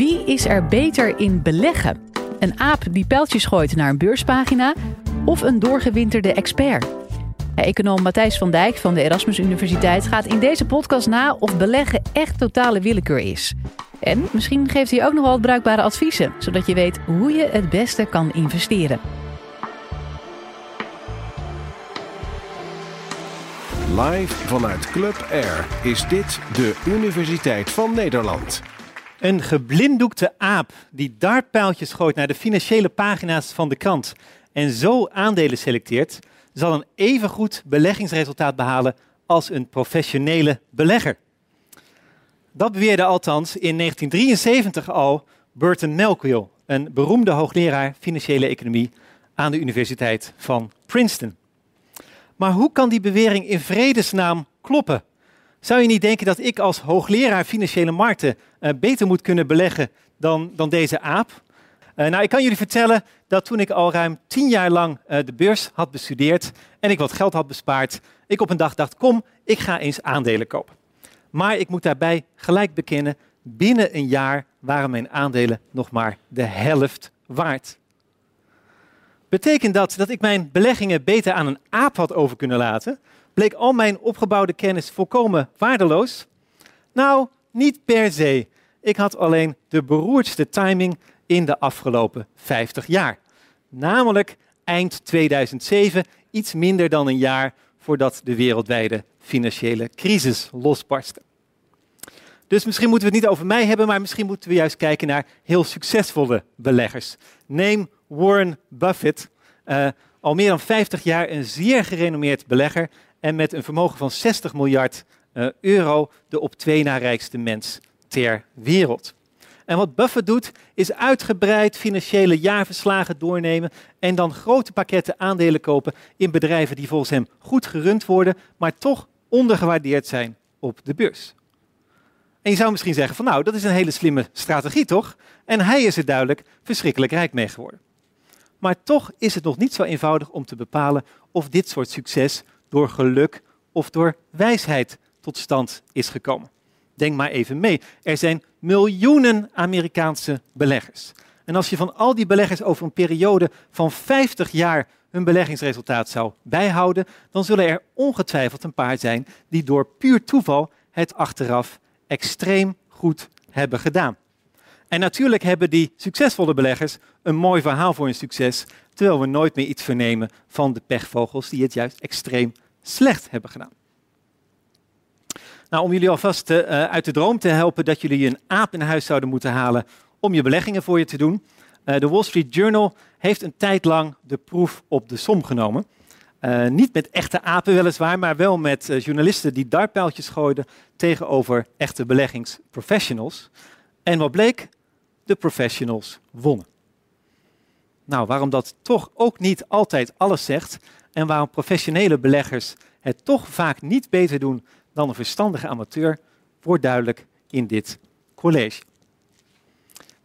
Wie is er beter in beleggen? Een aap die pijltjes gooit naar een beurspagina of een doorgewinterde expert? Econoom Matthijs van Dijk van de Erasmus Universiteit gaat in deze podcast na of beleggen echt totale willekeur is. En misschien geeft hij ook nog wel bruikbare adviezen, zodat je weet hoe je het beste kan investeren. Live vanuit Club Air is dit de Universiteit van Nederland. Een geblinddoekte aap die dartpijltjes gooit naar de financiële pagina's van de krant en zo aandelen selecteert, zal een even goed beleggingsresultaat behalen als een professionele belegger. Dat beweerde althans in 1973 al Burton Malkiel, een beroemde hoogleraar financiële economie aan de Universiteit van Princeton. Maar hoe kan die bewering in vredesnaam kloppen? Zou je niet denken dat ik als hoogleraar financiële markten uh, beter moet kunnen beleggen dan, dan deze aap? Uh, nou, ik kan jullie vertellen dat toen ik al ruim tien jaar lang uh, de beurs had bestudeerd en ik wat geld had bespaard, ik op een dag dacht, kom, ik ga eens aandelen kopen. Maar ik moet daarbij gelijk bekennen, binnen een jaar waren mijn aandelen nog maar de helft waard. Betekent dat dat ik mijn beleggingen beter aan een aap had over kunnen laten? Bleek al mijn opgebouwde kennis volkomen waardeloos? Nou, niet per se. Ik had alleen de beroerdste timing in de afgelopen 50 jaar. Namelijk eind 2007, iets minder dan een jaar voordat de wereldwijde financiële crisis losbarstte. Dus misschien moeten we het niet over mij hebben, maar misschien moeten we juist kijken naar heel succesvolle beleggers. Neem Warren Buffett, uh, al meer dan 50 jaar een zeer gerenommeerd belegger en met een vermogen van 60 miljard uh, euro de op twee na rijkste mens ter wereld. En wat Buffett doet, is uitgebreid financiële jaarverslagen doornemen en dan grote pakketten aandelen kopen in bedrijven die volgens hem goed gerund worden, maar toch ondergewaardeerd zijn op de beurs. En je zou misschien zeggen van nou, dat is een hele slimme strategie toch? En hij is er duidelijk verschrikkelijk rijk mee geworden. Maar toch is het nog niet zo eenvoudig om te bepalen of dit soort succes door geluk of door wijsheid tot stand is gekomen. Denk maar even mee. Er zijn miljoenen Amerikaanse beleggers. En als je van al die beleggers over een periode van 50 jaar hun beleggingsresultaat zou bijhouden, dan zullen er ongetwijfeld een paar zijn die door puur toeval het achteraf extreem goed hebben gedaan. En natuurlijk hebben die succesvolle beleggers een mooi verhaal voor hun succes, terwijl we nooit meer iets vernemen van de pechvogels die het juist extreem slecht hebben gedaan. Nou, om jullie alvast uh, uit de droom te helpen dat jullie een aap in huis zouden moeten halen om je beleggingen voor je te doen. Uh, de Wall Street Journal heeft een tijd lang de proef op de som genomen. Niet met echte apen weliswaar, maar wel met journalisten die dartpijltjes gooiden tegenover echte beleggingsprofessionals. En wat bleek? De professionals wonnen. Nou, waarom dat toch ook niet altijd alles zegt en waarom professionele beleggers het toch vaak niet beter doen dan een verstandige amateur, wordt duidelijk in dit college.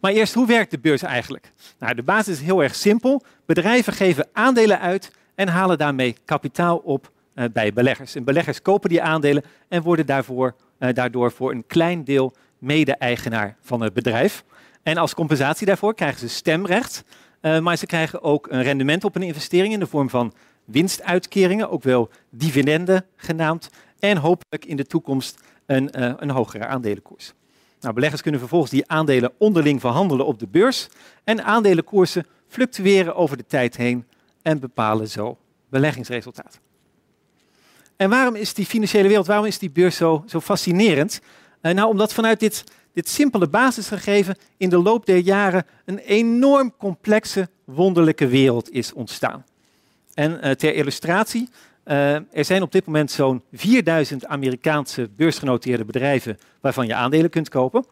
Maar eerst, hoe werkt de beurs eigenlijk? Nou, de basis is heel erg simpel. Bedrijven geven aandelen uit en halen daarmee kapitaal op uh, bij beleggers. En beleggers kopen die aandelen en worden daarvoor, uh, daardoor voor een klein deel mede-eigenaar van het bedrijf. En als compensatie daarvoor krijgen ze stemrecht, uh, maar ze krijgen ook een rendement op een investering in de vorm van winstuitkeringen, ook wel dividenden genaamd, en hopelijk in de toekomst een, uh, een hogere aandelenkoers. Nou, beleggers kunnen vervolgens die aandelen onderling verhandelen op de beurs en aandelenkoersen fluctueren over de tijd heen en bepalen zo beleggingsresultaat. En waarom is die financiële wereld, waarom is die beurs zo, zo fascinerend? Uh, nou, omdat vanuit dit, dit simpele basisgegeven in de loop der jaren een enorm complexe, wonderlijke wereld is ontstaan. En uh, ter illustratie, uh, er zijn op dit moment zo'n 4000 Amerikaanse beursgenoteerde bedrijven waarvan je aandelen kunt kopen.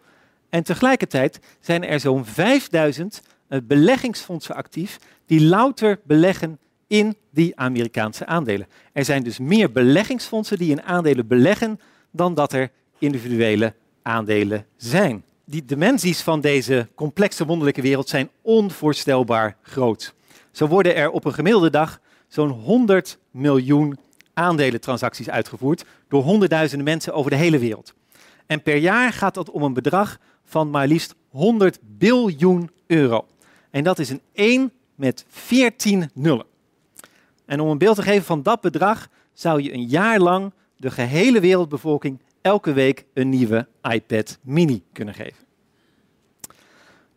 En tegelijkertijd zijn er zo'n 5000 uh, beleggingsfondsen actief die louter beleggen in die Amerikaanse aandelen. Er zijn dus meer beleggingsfondsen die in aandelen beleggen dan dat er individuele aandelen zijn. Die dimensies van deze complexe wonderlijke wereld zijn onvoorstelbaar groot. Zo worden er op een gemiddelde dag zo'n 100 miljoen aandelentransacties uitgevoerd door honderdduizenden mensen over de hele wereld. En per jaar gaat dat om een bedrag van maar liefst 100 biljoen euro. En dat is een 1 met 14 nullen. En om een beeld te geven van dat bedrag zou je een jaar lang de gehele wereldbevolking elke week een nieuwe iPad mini kunnen geven.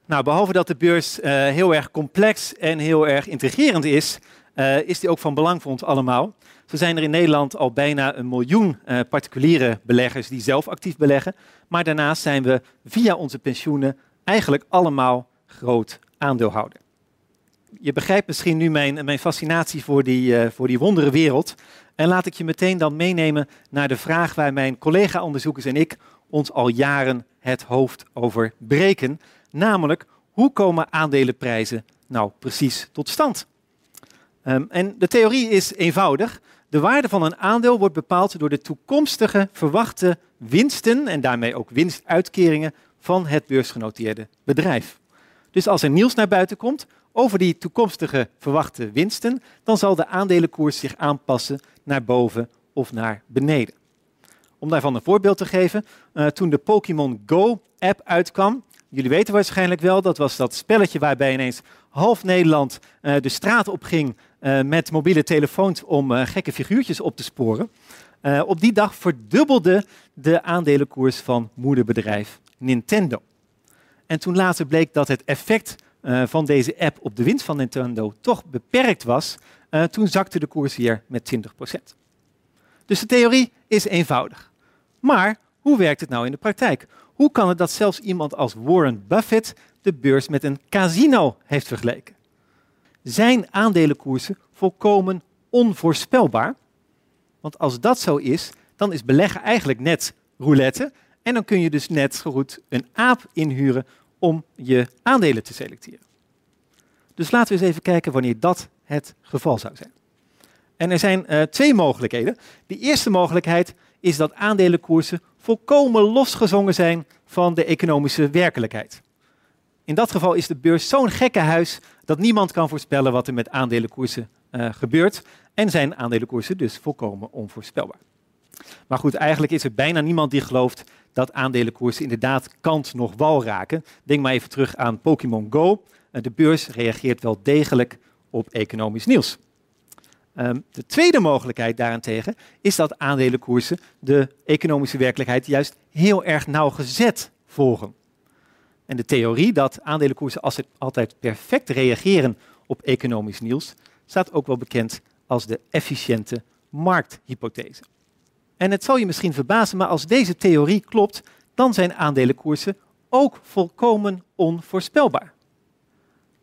Nou, behalve dat de beurs uh, heel erg complex en heel erg intrigerend is, uh, is die ook van belang voor ons allemaal. Zo zijn er in Nederland al bijna een miljoen uh, particuliere beleggers die zelf actief beleggen. Maar daarnaast zijn we via onze pensioenen eigenlijk allemaal groot aandeelhouder. Je begrijpt misschien nu mijn, mijn fascinatie voor die, uh, voor die wondere wereld. En laat ik je meteen dan meenemen naar de vraag waar mijn collega-onderzoekers en ik ons al jaren het hoofd over breken. Namelijk, hoe komen aandelenprijzen nou precies tot stand? Um, en de theorie is eenvoudig. De waarde van een aandeel wordt bepaald door de toekomstige verwachte winsten en daarmee ook winstuitkeringen van het beursgenoteerde bedrijf. Dus als er nieuws naar buiten komt over die toekomstige verwachte winsten, dan zal de aandelenkoers zich aanpassen naar boven of naar beneden. Om daarvan een voorbeeld te geven, uh, toen de Pokémon Go-app uitkwam, jullie weten waarschijnlijk wel, dat was dat spelletje waarbij ineens half Nederland uh, de straat op ging uh, met mobiele telefoons om gekke figuurtjes op te sporen. op die dag verdubbelde de aandelenkoers van moederbedrijf Nintendo. En toen later bleek dat het effect uh, van deze app op de winst van Nintendo toch beperkt was, uh, toen zakte de koers weer met 20%. Dus de theorie is eenvoudig. Maar hoe werkt het nou in de praktijk? Hoe kan het dat zelfs iemand als Warren Buffett de beurs met een casino heeft vergeleken? Zijn aandelenkoersen volkomen onvoorspelbaar? Want als dat zo is, dan is beleggen eigenlijk net roulette en dan kun je dus net zo goed een aap inhuren om je aandelen te selecteren. Dus laten we eens even kijken wanneer dat het geval zou zijn. En er zijn uh, twee mogelijkheden. De eerste mogelijkheid is dat aandelenkoersen volkomen losgezongen zijn van de economische werkelijkheid. In dat geval is de beurs zo'n gekke huis dat niemand kan voorspellen wat er met aandelenkoersen uh, gebeurt. En zijn aandelenkoersen dus volkomen onvoorspelbaar. Maar goed, eigenlijk is er bijna niemand die gelooft dat aandelenkoersen inderdaad kant nog wal raken. Denk maar even terug aan Pokémon Go. Eh, de beurs reageert wel degelijk op economisch nieuws. Um, de tweede mogelijkheid daarentegen is dat aandelenkoersen de economische werkelijkheid juist heel erg nauwgezet volgen. En de theorie dat aandelenkoersen altijd perfect reageren op economisch nieuws, staat ook wel bekend als de efficiënte markthypothese. En het zal je misschien verbazen, maar als deze theorie klopt, dan zijn aandelenkoersen ook volkomen onvoorspelbaar.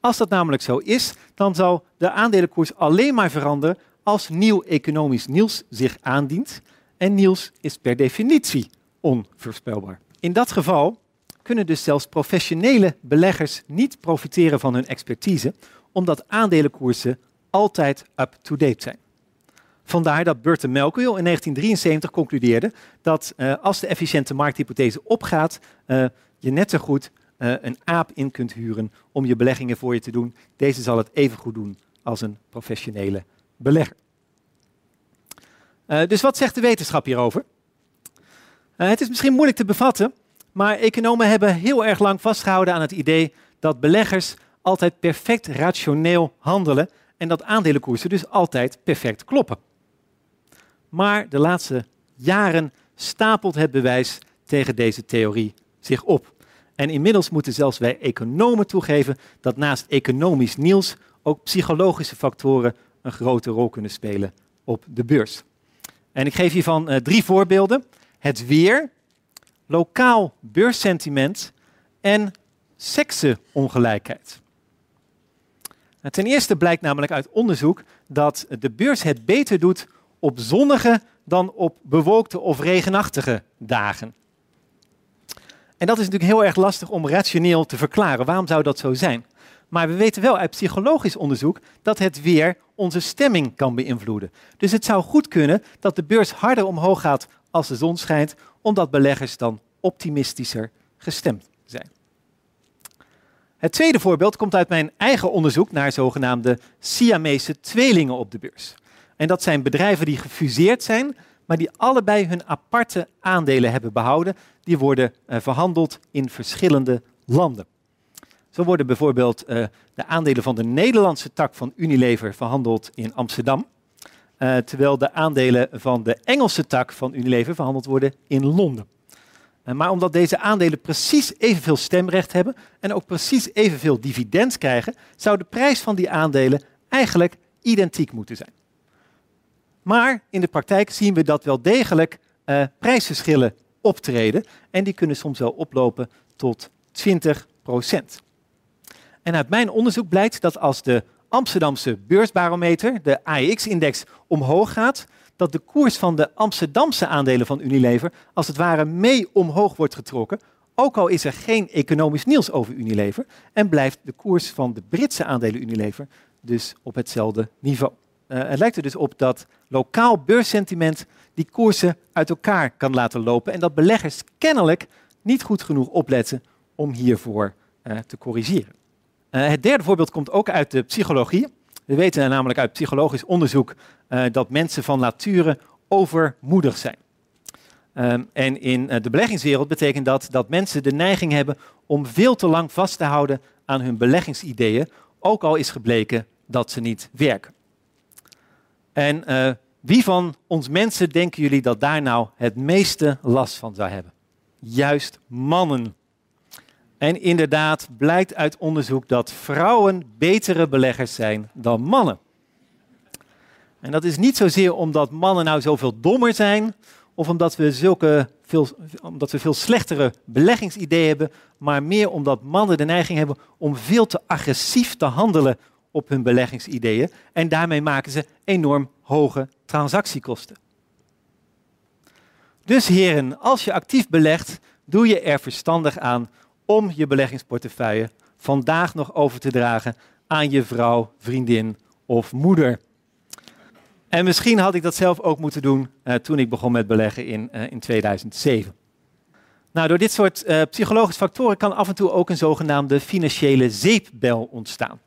Als dat namelijk zo is, dan zal de aandelenkoers alleen maar veranderen als nieuw economisch nieuws zich aandient. En nieuws is per definitie onvoorspelbaar. In dat geval kunnen dus zelfs professionele beleggers niet profiteren van hun expertise, omdat aandelenkoersen altijd up-to-date zijn. Vandaar dat Burton Malkiel in 1973 concludeerde dat uh, als de efficiënte markthypothese opgaat, uh, je net zo goed uh, een aap in kunt huren om je beleggingen voor je te doen. Deze zal het even goed doen als een professionele belegger. dus wat zegt de wetenschap hierover? het is misschien moeilijk te bevatten, maar economen hebben heel erg lang vastgehouden aan het idee dat beleggers altijd perfect rationeel handelen en dat aandelenkoersen dus altijd perfect kloppen. Maar de laatste jaren stapelt het bewijs tegen deze theorie zich op. En inmiddels moeten zelfs wij economen toegeven dat naast economisch nieuws ook psychologische factoren een grote rol kunnen spelen op de beurs. En ik geef hiervan uh, drie voorbeelden. Het weer, lokaal beurssentiment en seksenongelijkheid. Nou, ten eerste blijkt namelijk uit onderzoek dat de beurs het beter doet op zonnige dan op bewolkte of regenachtige dagen. En dat is natuurlijk heel erg lastig om rationeel te verklaren. Waarom zou dat zo zijn? Maar we weten wel uit psychologisch onderzoek dat het weer onze stemming kan beïnvloeden. Dus het zou goed kunnen dat de beurs harder omhoog gaat als de zon schijnt, omdat beleggers dan optimistischer gestemd zijn. Het tweede voorbeeld komt uit mijn eigen onderzoek naar zogenaamde Siamese tweelingen op de beurs. En dat zijn bedrijven die gefuseerd zijn, maar die allebei hun aparte aandelen hebben behouden. Die worden uh, verhandeld in verschillende landen. Zo worden bijvoorbeeld uh, de aandelen van de Nederlandse tak van Unilever verhandeld in Amsterdam. Uh, terwijl de aandelen van de Engelse tak van Unilever verhandeld worden in Londen. Maar omdat deze aandelen precies evenveel stemrecht hebben en ook precies evenveel dividend krijgen, zou de prijs van die aandelen eigenlijk identiek moeten zijn. Maar in de praktijk zien we dat wel degelijk uh, prijsverschillen optreden. En die kunnen soms wel oplopen tot 20% En uit mijn onderzoek blijkt dat als de Amsterdamse beursbarometer, de AEX-index, omhoog gaat, dat de koers van de Amsterdamse aandelen van Unilever als het ware mee omhoog wordt getrokken, ook al is er geen economisch nieuws over Unilever en blijft de koers van de Britse aandelen Unilever dus op hetzelfde niveau. Uh, het lijkt er dus op dat lokaal beurssentiment die koersen uit elkaar kan laten lopen en dat beleggers kennelijk niet goed genoeg opletten om hiervoor uh, te corrigeren. Uh, het derde voorbeeld komt ook uit de psychologie. We weten namelijk uit psychologisch onderzoek dat mensen van nature overmoedig zijn. Um, en in de beleggingswereld betekent dat dat mensen de neiging hebben om veel te lang vast te houden aan hun beleggingsideeën, ook al is gebleken dat ze niet werken. En uh, wie van ons mensen denken jullie dat daar nou het meeste last van zou hebben? Juist mannen. En inderdaad blijkt uit onderzoek dat vrouwen betere beleggers zijn dan mannen. En dat is niet zozeer omdat mannen nou zoveel dommer zijn, of omdat we, zulke veel, omdat we veel slechtere beleggingsideeën hebben, maar meer omdat mannen de neiging hebben om veel te agressief te handelen op hun beleggingsideeën. En daarmee maken ze enorm hoge transactiekosten. Dus heren, als je actief belegt, doe je er verstandig aan om je beleggingsportefeuille vandaag nog over te dragen aan je vrouw, vriendin of moeder. En misschien had ik dat zelf ook moeten doen uh, toen ik begon met beleggen in, uh, in 2007. Nou, door dit soort uh, psychologische factoren kan af en toe ook een zogenaamde financiële zeepbel ontstaan.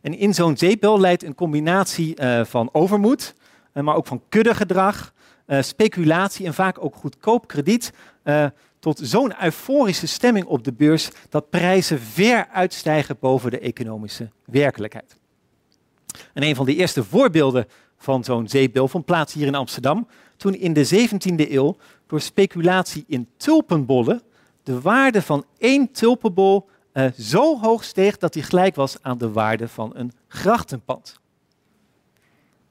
En in zo'n zeepbel leidt een combinatie van overmoed, maar ook van kuddegedrag, speculatie en vaak ook goedkoop krediet tot zo'n euforische stemming op de beurs dat prijzen ver uitstijgen boven de economische werkelijkheid. En een van de eerste voorbeelden van zo'n zeepbel vond plaats hier in Amsterdam, toen in de 17e eeuw door speculatie in tulpenbollen de waarde van één tulpenbol uh, zo hoog steeg dat die gelijk was aan de waarde van een grachtenpand.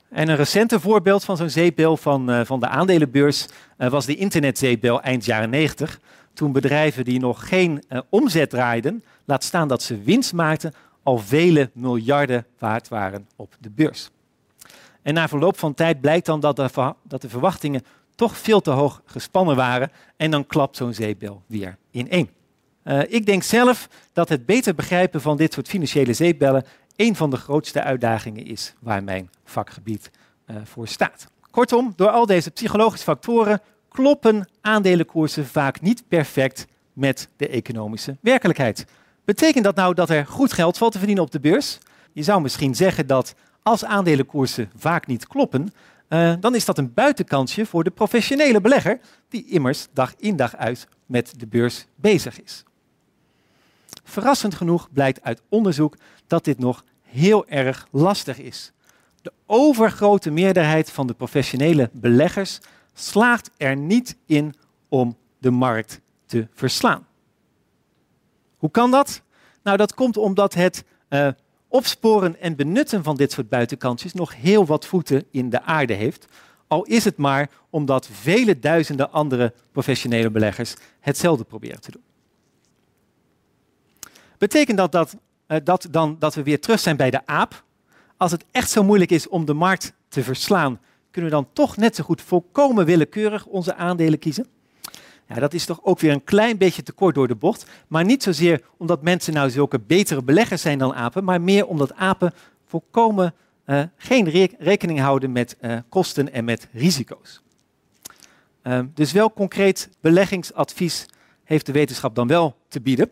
En een recente voorbeeld van zo'n zeepbel van, uh, van de aandelenbeurs uh, was de internetzeepbel eind jaren 90. Toen bedrijven die nog geen omzet draaiden, laat staan dat ze winst maakten, al vele miljarden waard waren op de beurs. En na verloop van tijd blijkt dan dat de, dat de verwachtingen toch veel te hoog gespannen waren en dan klapt zo'n zeepbel weer ineen. Ik denk zelf dat het beter begrijpen van dit soort financiële zeepbellen een van de grootste uitdagingen is waar mijn vakgebied uh, voor staat. Kortom, door al deze psychologische factoren kloppen aandelenkoersen vaak niet perfect met de economische werkelijkheid. Betekent dat nou dat er goed geld valt te verdienen op de beurs? Je zou misschien zeggen dat als aandelenkoersen vaak niet kloppen, uh, dan is dat een buitenkansje voor de professionele belegger, die immers dag in dag uit met de beurs bezig is. Verrassend genoeg blijkt uit onderzoek dat dit nog heel erg lastig is. De overgrote meerderheid van de professionele beleggers slaagt er niet in om de markt te verslaan. Hoe kan dat? Nou, dat komt omdat het uh, opsporen en benutten van dit soort buitenkantjes nog heel wat voeten in de aarde heeft. Al is het maar omdat vele duizenden andere professionele beleggers hetzelfde proberen te doen. Betekent dat dat, uh, dat dan dat we weer terug zijn bij de aap? Als het echt zo moeilijk is om de markt te verslaan, kunnen we dan toch net zo goed volkomen willekeurig onze aandelen kiezen? Ja, dat is toch ook weer een klein beetje te kort door de bocht. Maar niet zozeer omdat mensen nou zulke betere beleggers zijn dan apen, maar meer omdat apen volkomen uh, geen re rekening houden met uh, kosten en met risico's. Uh, dus wel concreet beleggingsadvies heeft de wetenschap dan wel te bieden.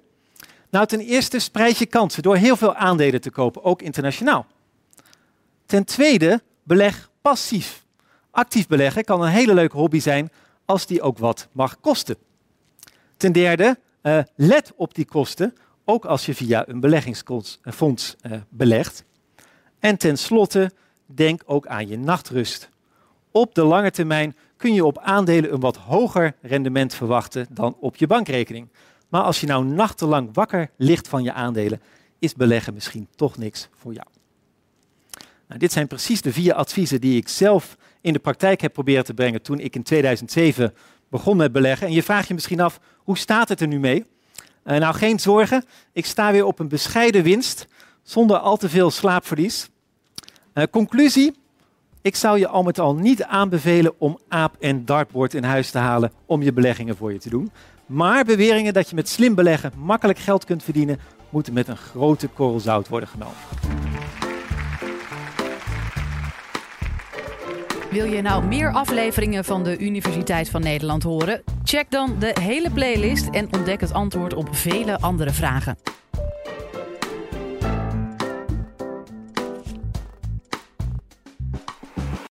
Nou, ten eerste spreid je kansen door heel veel aandelen te kopen, ook internationaal. Ten tweede, beleg passief. Actief beleggen kan een hele leuke hobby zijn als die ook wat mag kosten. Ten derde, uh, let op die kosten, ook als je via een beleggingsfonds uh, belegt. En tenslotte, denk ook aan je nachtrust. Op de lange termijn kun je op aandelen een wat hoger rendement verwachten dan op je bankrekening. Maar als je nou nachtenlang wakker ligt van je aandelen, is beleggen misschien toch niks voor jou. Nou, dit zijn precies de vier adviezen die ik zelf in de praktijk heb proberen te brengen toen ik in 2007 begon met beleggen. En je vraagt je misschien af, hoe staat het er nu mee? Uh, nou, geen zorgen. Ik sta weer op een bescheiden winst, zonder al te veel slaapverlies. Uh, conclusie, ik zou je al met al niet aanbevelen om aap en dartboard in huis te halen om je beleggingen voor je te doen. Maar beweringen dat je met slim beleggen makkelijk geld kunt verdienen, moeten met een grote korrel zout worden genomen. Wil je nou meer afleveringen van de Universiteit van Nederland horen? Check dan de hele playlist en ontdek het antwoord op vele andere vragen.